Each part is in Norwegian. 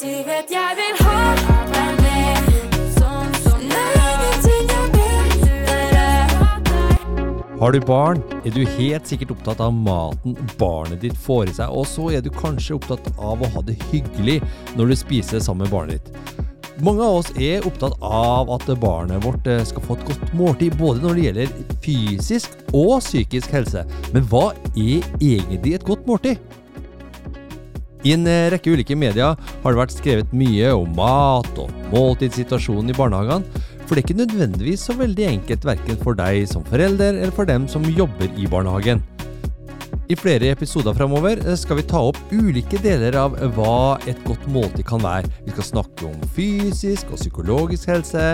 Du vet jeg vil ha. Har du barn, er du helt sikkert opptatt av maten barnet ditt får i seg, og så er du kanskje opptatt av å ha det hyggelig når du spiser sammen med barnet ditt. Mange av oss er opptatt av at barnet vårt eh, skal få et godt måltid, både når det gjelder fysisk og psykisk helse. Men hva er egentlig et godt måltid? I en eh, rekke ulike medier har det vært skrevet mye om mat og måltidssituasjonen i barnehagene, for det er ikke nødvendigvis så veldig enkelt verken for deg som forelder eller for dem som jobber i barnehagen. I flere episoder framover skal vi ta opp ulike deler av hva et godt måltid kan være. Vi skal snakke om fysisk og psykologisk helse,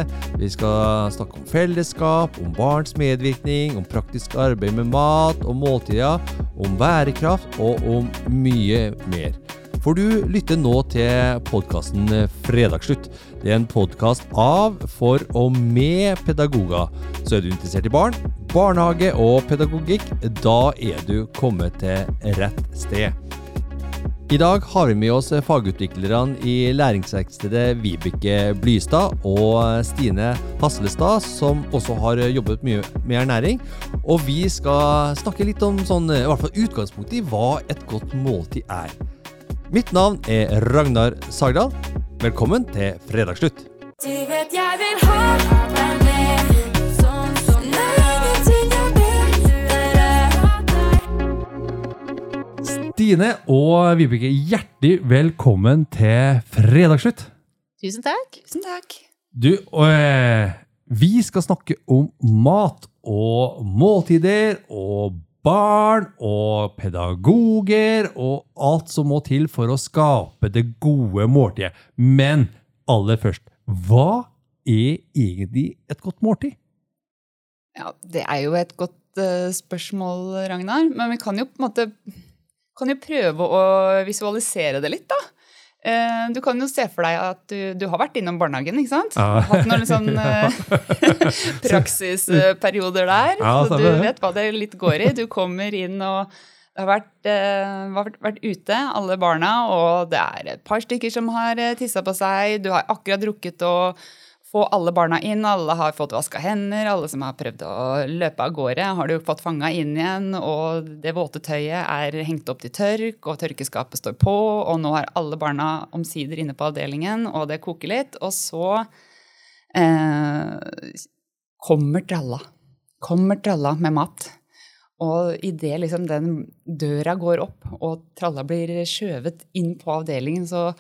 vi skal snakke om fellesskap, om barns medvirkning, om praktisk arbeid med mat og måltider, om værekraft og om mye mer. For du lytter nå til podkasten Fredagsslutt. Det er en podkast av, for og med pedagoger. Så er du interessert i barn, barnehage og pedagogikk, da er du kommet til rett sted. I dag har vi med oss fagutviklerne i læringsverkstedet Vibeke Blystad og Stine Haslestad, som også har jobbet mye med ernæring. Og vi skal snakke litt om sånn, i hvert fall utgangspunktet i hva et godt måltid er. Mitt navn er Ragnar Sagdal. Velkommen til Fredagsslutt. Du vet jeg vil ha deg med, sånn som. Stine og Vibeke, hjertelig velkommen til Fredagsslutt. Tusen takk. Tusen takk. Du, øh, vi skal snakke om mat og måltider og barn og pedagoger og alt som må til for å skape det gode måltidet. Men aller først, hva er egentlig et godt måltid? Ja, det er jo et godt uh, spørsmål, Ragnar. Men vi kan jo på en måte kan jo prøve å visualisere det litt, da. Eh, Du kan jo se for deg at du, du har vært innom barnehagen, ikke sant? Ja. Hatt noen sånn eh, praksisperioder der, Ja, så du vet hva det litt går i. Du kommer inn og har vært, eh, vært, vært ute, alle barna, og det er et par stykker som har tissa på seg. Du har akkurat rukket å få alle barna inn, alle har fått vaska hender, alle som har prøvd å løpe av gårde, har du fått fanga inn igjen, og det våte tøyet er hengt opp til tørk, og tørkeskapet står på, og nå er alle barna omsider inne på avdelingen, og det koker litt, og så eh, kommer tralla. Kommer tralla med mat. Og idet liksom den døra går opp, og tralla blir skjøvet inn på avdelingen, så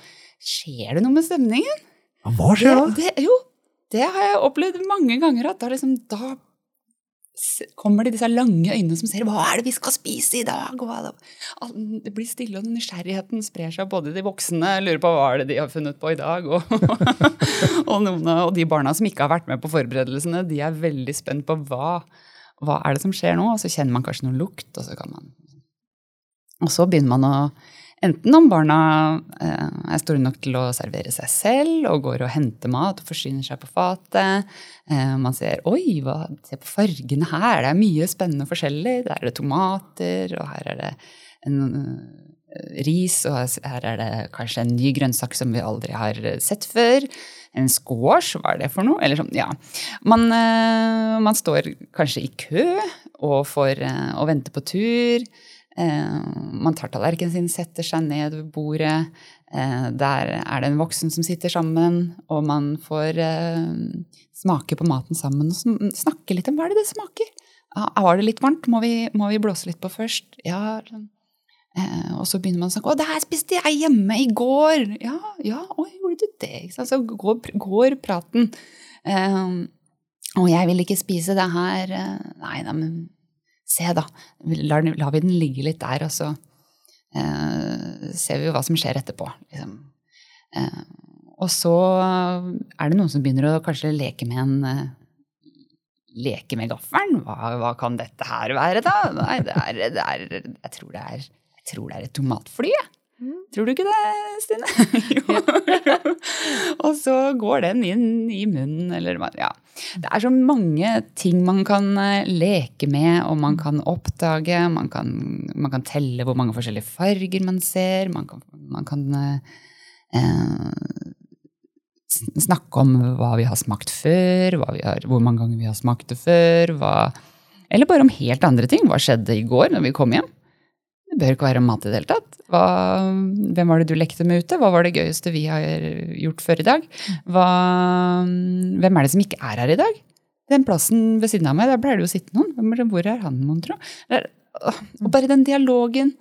skjer det noe med stemningen. Hva skjer da? Det, det, jo, det har jeg opplevd mange ganger. At da, liksom, da kommer det disse lange øynene som ser hva er det vi skal spise i dag? Det? Blir stille, og nysgjerrigheten sprer seg. Både de voksne lurer på hva er det de har funnet på i dag, og, og, noen og de barna som ikke har vært med på forberedelsene, de er veldig spent på hva, hva er det som skjer nå. Og så kjenner man kanskje noe lukt, og så kan man Og så begynner man å Enten om barna eh, er store nok til å servere seg selv og går og henter mat og forsyner seg på fatet. Eh, man ser oi, hva, se på fargene her, det er mye spennende og forskjellig. Der er det tomater, og her er det en, eh, ris, og her- er det kanskje en ny grønnsak som vi aldri har sett før. En squash, hva er det for noe? Eller sånn, ja. Man, man står kanskje i kø og, får, og venter på tur. Eh, man tar tallerkenen sin, setter seg ned ved bordet. Eh, der er det en voksen som sitter sammen, og man får eh, smake på maten sammen og snakke litt om hva er det det smaker. Var det litt varmt? Må vi, må vi blåse litt på først? Ja. sånn. Og så begynner man å snakke 'Å, det her spiste jeg hjemme i går!' Ja, ja, oi, gjorde du det? Så går, går praten. Og jeg vil ikke spise det her. Nei, nei, men se, da. Lar, lar vi den ligge litt der, og så eh, ser vi jo hva som skjer etterpå. Liksom. Eh, og så er det noen som begynner å kanskje leke med en eh, Leke med gaffelen. Hva, hva kan dette her være, da? Nei, det er, det er jeg, tror det er, jeg tror det er et tomatfly, jeg. Tror du ikke det, Stine? jo. og så går den inn i munnen, eller Ja. Det er så mange ting man kan eh, leke med, og man kan oppdage. Man kan, man kan telle hvor mange forskjellige farger man ser. Man kan, man kan eh, eh, snakke om hva vi har smakt før, har, hvor mange ganger vi har smakt det før. Hva, eller bare om helt andre ting. Hva skjedde i går når vi kom hjem? Det bør ikke være om mat i det hele tatt. Hva, hvem var det du lekte med ute? Hva var det gøyeste vi har gjort før i dag? Hva, hvem er det som ikke er her i dag? Den plassen ved siden av meg, der pleier det å sitte noen. Hvor er han, mon tro? Og bare den dialogen.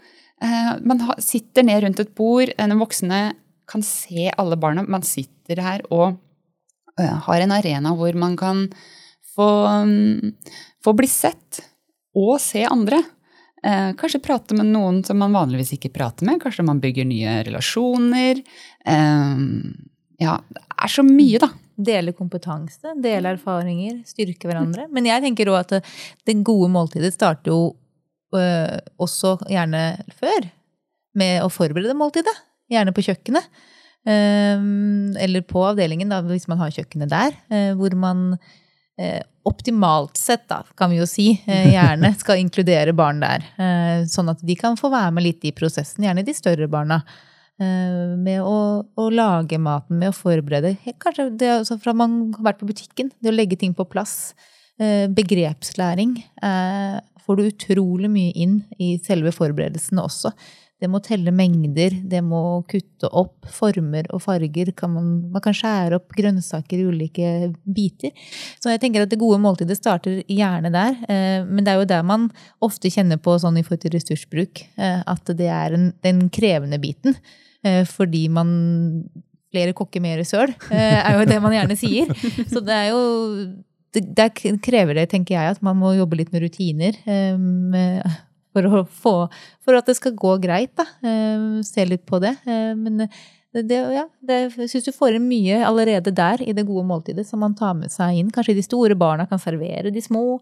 Eh, man sitter ned rundt et bord, en voksne kan se alle barna. Man sitter her og eh, har en arena hvor man kan få, mm, få bli sett og se andre. Eh, kanskje prate med noen som man vanligvis ikke prater med. Kanskje man bygger nye relasjoner. Eh, ja, det er så mye, da. Dele kompetanse, dele erfaringer, styrke hverandre. Men jeg tenker òg at det, det gode måltidet starter jo øh, også gjerne før. Med å forberede måltidet. Gjerne på kjøkkenet. Øh, eller på avdelingen, da, hvis man har kjøkkenet der. Øh, hvor man eh, optimalt sett, da, kan vi jo si, eh, gjerne skal inkludere barn der. eh, sånn at de kan få være med litt i prosessen. Gjerne de større barna. Eh, med å, å lage maten, med å forberede. Kanskje det er fra man har vært på butikken, det å legge ting på plass. Eh, begrepslæring eh, får du utrolig mye inn i selve forberedelsene også. Det må telle mengder, det må kutte opp former og farger. Kan man, man kan skjære opp grønnsaker i ulike biter. Så jeg tenker at det gode måltidet starter gjerne der. eh, Men det er jo der man ofte kjenner på sånn i forhold til ressursbruk, eh, at det er en, den krevende biten. Eh, Fordi man Flere kokker mer søl, er jo det man gjerne sier. Så det er jo Der krever det, tenker jeg, at man må jobbe litt med rutiner. med- For, få, for at det skal gå greit, da. Eh, Se litt på det. Eh, Men det, ja, det, jeg syns du får inn mye allerede der i det gode måltidet som man tar med seg inn. Kanskje de store barna kan servere de små.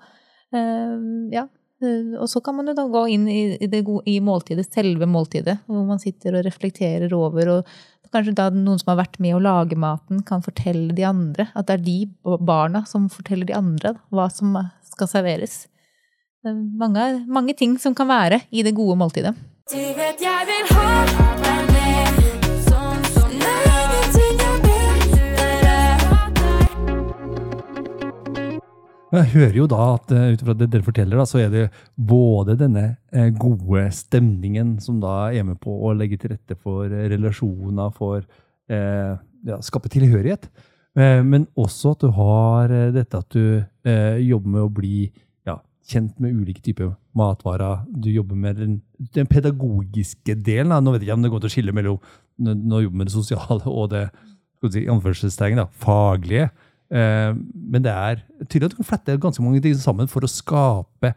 Eh, Ja. Og så kan man jo da gå inn i, det gode, i måltidet, selve måltidet, hvor man sitter og reflekterer over. og Kanskje da noen som har vært med å lage maten, kan fortelle de andre. At det er de barna som forteller de andre hva som skal serveres. Det er mange, mange ting som kan være i det gode måltidet. Du vet jeg vil ha deg med, sånn jeg hører jo da at eh, ut ifra det dere forteller, da, så er det både denne eh, gode stemningen som da er med på å legge til rette for eh, relasjoner, for eh, ja, skape tilhørighet. Eh, men også at du har dette at du eh, jobber med å bli kjent med ulike typer matvarer. Du jobber med den, den pedagogiske delen. Da. Nå vet jeg ikke om det går til å skille mellom når du jobber med det sosiale og det si, da, faglige. Eh, men det er tydelig at du kan flette ganske mange ting sammen for å skape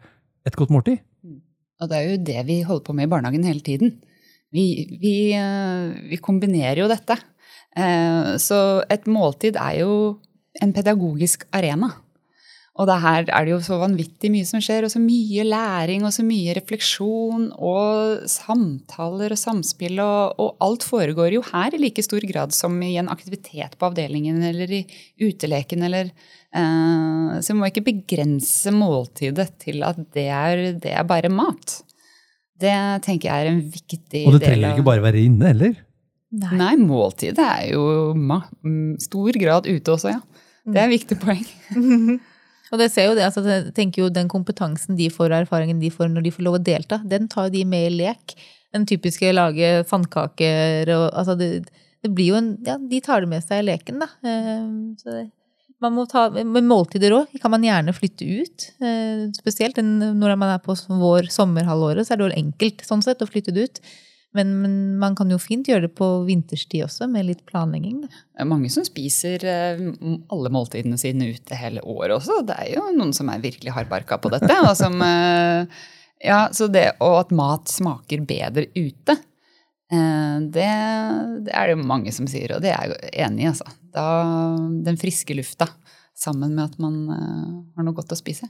et godt måltid. Og det er jo det vi holder på med i barnehagen hele tiden. Vi, vi, eh, vi kombinerer jo dette. Eh, Så et måltid er jo en pedagogisk arena. Og det her er det jo så vanvittig mye som skjer, og så mye læring og så mye refleksjon og samtaler og samspill, og, og alt foregår jo her i like stor grad som i en aktivitet på avdelingen eller i uteleken eller eh, Så vi må ikke begrense måltidet til at det er, det er bare mat. Det tenker jeg er en viktig del av Og det trenger av ikke bare være inne heller. Nei, måltidet er jo mm, stor grad ute også, ja. Det er et viktig poeng. Og det ser jo det, altså, tenker jo den kompetansen de får, og erfaringen de får når de får lov å delta, den tar de med i lek. Den typiske lage sandkaker og altså det, det blir jo en Ja, de tar det med seg i leken, da. Eh, Så man må ta, med måltider òg kan man gjerne flytte ut. eh, Spesielt når man er på vår sommerhalvåret, så er det jo enkelt sånn sett å flytte det ut. Men, men man kan jo fint gjøre det på vinterstid også, med litt planlegging. Det er mange som spiser eh, alle måltidene sine ute hele året også. Det er jo noen som er virkelig hardbarka på dette. Og som, eh, ja, så det, og at mat smaker bedre ute, eh, det, det er det mange som sier, og det er jeg enig i. Altså. Da, den friske lufta sammen med at man eh, har noe godt å spise.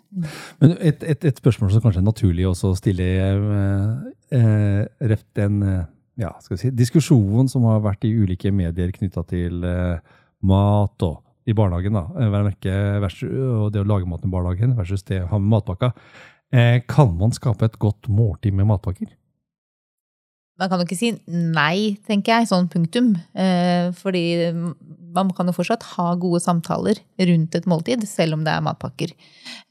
Men et, et, et spørsmål som kanskje er naturlig også å stille eh, eh, ref den eh, ja, skal vi si, diskusjonen som har vært i ulike medier knytta til eh, mat og i barnehagen, da, merke versus, og det å lage mat i barnehagen versus det å ha med matpakka. Eh, kan man skape et godt måltid med matpakker? Man kan jo ikke si nei, tenker jeg, sånn punktum. Eh, fordi man kan jo fortsatt ha gode samtaler rundt et måltid, selv om det er matpakker.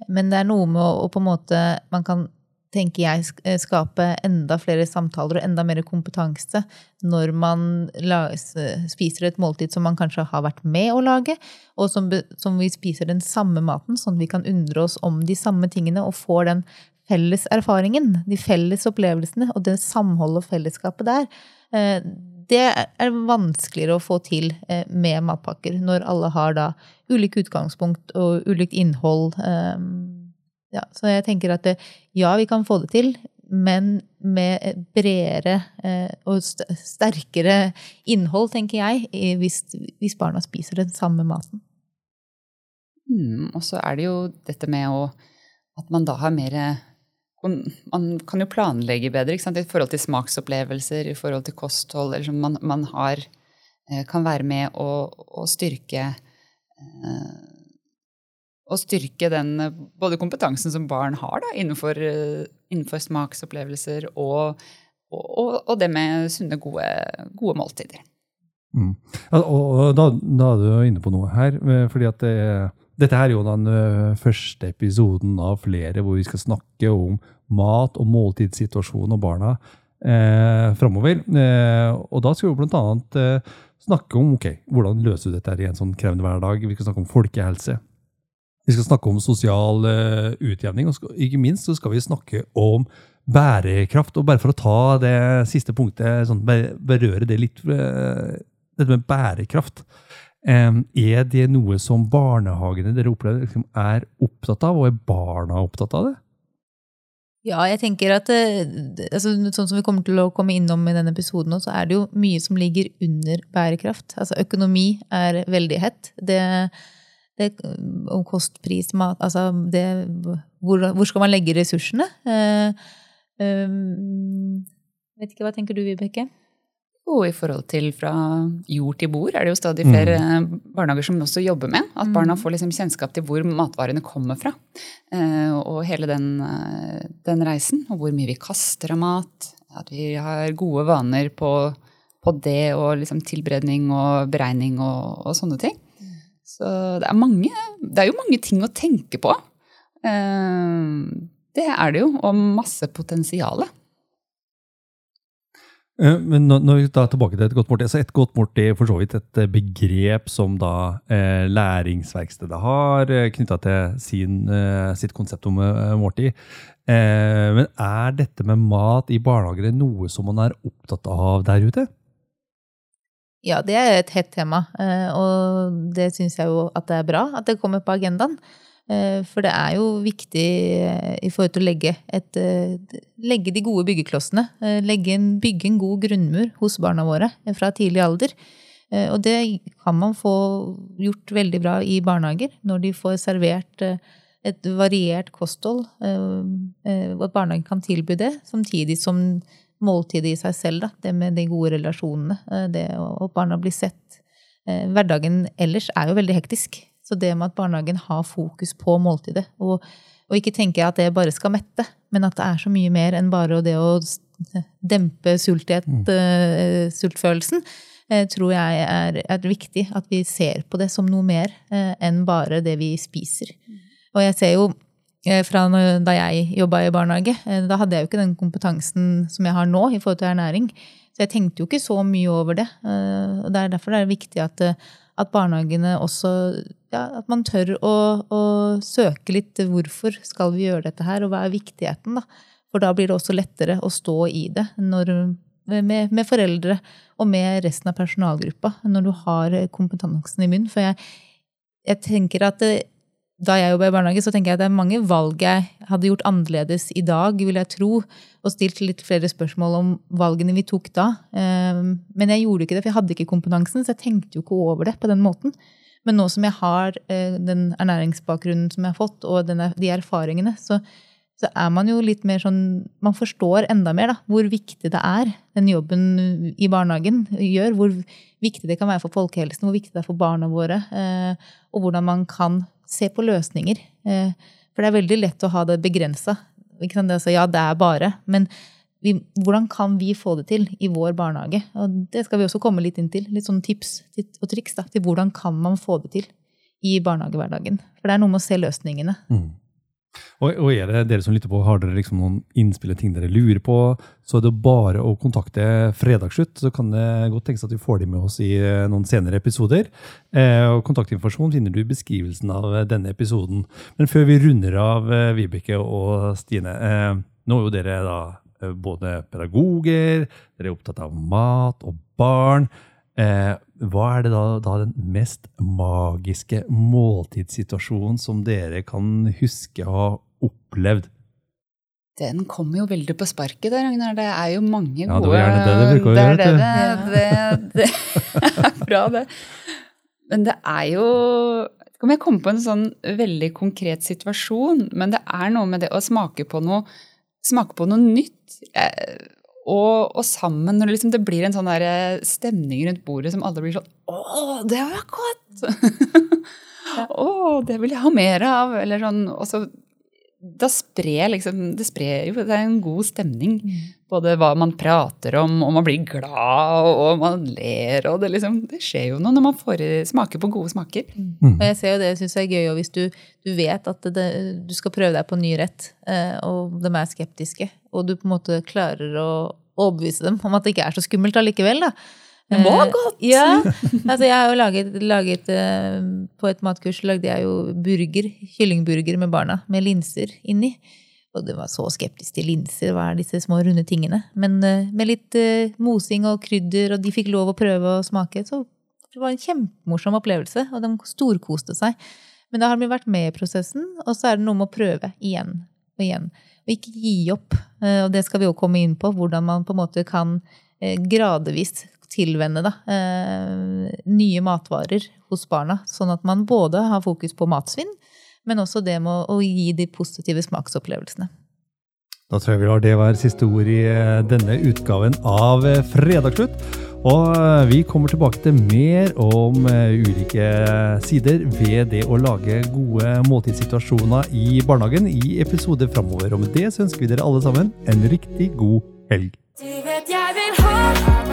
Men det er noe med å, å på en måte Man kan, tenker jeg, eh, skape enda flere samtaler og enda mer kompetanse når man spiser et måltid som man kanskje har vært med å lage, og som, som vi spiser den samme maten, sånn at vi kan undre oss om de samme tingene og får den felles erfaringen, de felles opplevelsene og det samholdet og fellesskapet der. eh, Det er vanskeligere å få til eh, med matpakker, når alle har da ulike utgangspunkt og ulikt innhold. eh, Ja, så jeg tenker at ja, vi kan få det til, men med bredere og sterkere innhold, tenker jeg, hvis barna spiser den samme maten. Mm, og så er det jo dette med å At man da har mer Man kan jo planlegge bedre i forhold til smaksopplevelser, i forhold til kosthold. Eller som man, man har eh, Kan være med å, å styrke eh, Å styrke den både kompetansen som barn har da, innenfor, innenfor smaksopplevelser, og, og, og det med sunne, gode, gode måltider. Mm. Ja, og da, da er du inne på noe her. eh, fordi at det, dette er jo den eh, første episoden av flere hvor vi skal snakke om mat- og måltidssituasjonen og barna eh, framover. Eh, og da skal vi annet eh, snakke om ok, hvordan løser du dette her i en sånn krevende hverdag. Vi skal snakke om folkehelse. Vi skal snakke om sosial eh, utjevning, og skal, ikke minst så skal vi snakke om bærekraft. Og bare for å ta det siste punktet, sånn, berøre det litt, eh, dette med bærekraft. Er det noe som barnehagene dere opplever liksom, er opptatt av, og er barna opptatt av det? Ja, jeg tenker at eh, altså, Sånn som vi kommer til å komme innom i denne episoden, så er det jo mye som ligger under bærekraft. Altså Økonomi er veldig hett. Det, det om kostpris, mat Altså det hvor, hvor skal man legge ressursene? Uh, um, vet ikke, Hva tenker du, Vibeke? Og i forhold til fra jord til bord er det jo stadig flere barnehager som også jobber med. At barna får liksom kjennskap til hvor matvarene kommer fra. Eh, og hele den, eh, den reisen. Og hvor mye vi kaster av mat. At vi har gode vaner på, på det og liksom tilberedning og beregning og, og sånne ting. Så det er, mange, det er jo mange ting å tenke på. Eh, det er det jo. Og masse potensiale. Eh, Men nå- vi da tilbake til et godt måltid, så et godt måltid er for så vidt et eh, begrep som da eh, læringsverkstedet har, knytta til sin, eh, sitt konsept om eh, måltid. Eh, men er dette med mat i barnehager noe som man er opptatt av der ute? Ja, det er et hett tema, eh, og det syns jeg jo at det er bra at det kommer på agendaen. Eh, For det er jo viktig eh, i forhold til å legge, et, eh, legge de gode byggeklossene. Legge en, bygge en god grunnmur hos barna våre fra tidlig alder. Og det kan man få gjort veldig bra i barnehager, når de får servert et variert kosthold, at barnehagen kan tilby det, samtidig som måltidet i seg selv, da. det med de gode relasjonene, det at barna blir sett. Hverdagen ellers er jo veldig hektisk, så det med at barnehagen har fokus på måltidet, og, og ikke tenker at det bare skal mette, men at det er så mye mer enn bare det å dempe sulthet, eh, sultfølelsen, uh, tror jeg er, er viktig at vi ser på det som noe mer uh, enn bare det vi spiser. Og jeg ser jo fra da jeg jobba i barnehage, eh, da hadde jeg jo ikke den kompetansen som jeg har nå i forhold til ernæring. Så jeg tenkte jo ikke så mye over det. Og det er derfor det er viktig at, at barnehagene også ja, At man tør å, å søke litt hvorfor skal vi gjøre dette her, og hva er viktigheten, da. For da blir det også lettere å stå i det når, med, med foreldre og med resten av personalgruppa når du har kompetansen i munnen. For jeg, jeg tenker at det, da jeg jobba i barnehage, så tenker jeg at det er mange valg jeg hadde gjort annerledes i dag, vil jeg tro, og stilt litt flere spørsmål om valgene vi tok da. Um, Men jeg gjorde ikke det, for jeg hadde ikke kompetansen, så jeg tenkte jo ikke over det på den måten. Men nå som jeg har eh, den ernæringsbakgrunnen som jeg har fått, og denne, de erfaringene, så, så er man jo litt mer sånn Man forstår enda mer da, hvor viktig det er, den jobben i barnehagen gjør. Hvor viktig det kan være for folkehelsen, hvor viktig det er for barna våre. eh, Og hvordan man kan se på løsninger. Eh, For det er veldig lett å ha det begrensa. Ja, det er bare. Men vi, hvordan kan vi få det til i vår barnehage? Og det skal vi også komme litt inn til. Litt sånn tips og triks da, til hvordan kan man få det til i barnehagehverdagen. For det er noe med å se løsningene. Mm. Og, og er det dere som lytter på, har dere liksom noen innspill ting dere lurer på, så er det bare å kontakte Fredagsslutt. Så kan det godt tenkes at vi får de med oss i eh, noen senere episoder. Eh, og Kontaktinformasjon finner du i beskrivelsen av eh, denne episoden. Men før vi runder av, eh, Vibeke og Stine. Eh, nå er jo dere da både pedagoger, dere er opptatt av mat og barn. Eh, hva er det da, da den mest magiske måltidssituasjonen som dere kan huske å ha opplevd? Den kommer jo veldig på sparket, der, Ragnar. Det er jo mange Ja, det gode var gjerne det det bruker å gjøre, det, det, det, det er bra, det. Men det er jo Om jeg kommer på en sånn veldig konkret situasjon, men det er noe med det å smake på noe, smake på noe nytt. Eh, Og, og sammen, når det, liksom, det blir en sånn der eh, stemning rundt bordet som alle blir sånn Å, det var godt! Å, det vil jeg ha mer av! Eller sånn. Og så da sprer liksom Det sprer jo Det er en god stemning. Både hva man prater om, og man blir glad, og, og man ler, og det liksom Det skjer jo noe når man får smaker på gode smaker. Og jeg ser jo det, syns synes jeg er gøy, og hvis du, du vet at det, du skal prøve deg på ny rett, eh, og de er skeptiske, og du på en måte klarer å overbevise dem om at det ikke er så skummelt allikevel, da. Det var godt! Ja. Altså, jeg har jo laget, laget eh, På et matkurs lagde jeg jo burger, kyllingburger med barna, med linser inni. Og det var så skeptisk til linser, hva er disse små runde tingene? Men eh, med litt eh, mosing og krydder, og de fikk lov å prøve å smake, så det var en kjempemorsom opplevelse, og de storkoste seg. Men da har de vært med i prosessen, og så er det noe med å prøve igjen og igjen. Og ikke gi opp. Og det skal vi jo komme inn på, hvordan man på en måte kan gradvis tilvenne da, eh, nye matvarer hos barna. Sånn at man både har fokus på matsvinn, men også det med å, gi de positive smaksopplevelsene. Da tror jeg vi lar det være siste ord i eh, denne utgaven av eh, Fredagsslutt. Og vi kommer tilbake til mer om ulike sider ved det å lage gode måltidssituasjoner i barnehagen i episoder framover. Og med det så ønsker vi dere alle sammen en riktig god helg. Du vet jeg vil ha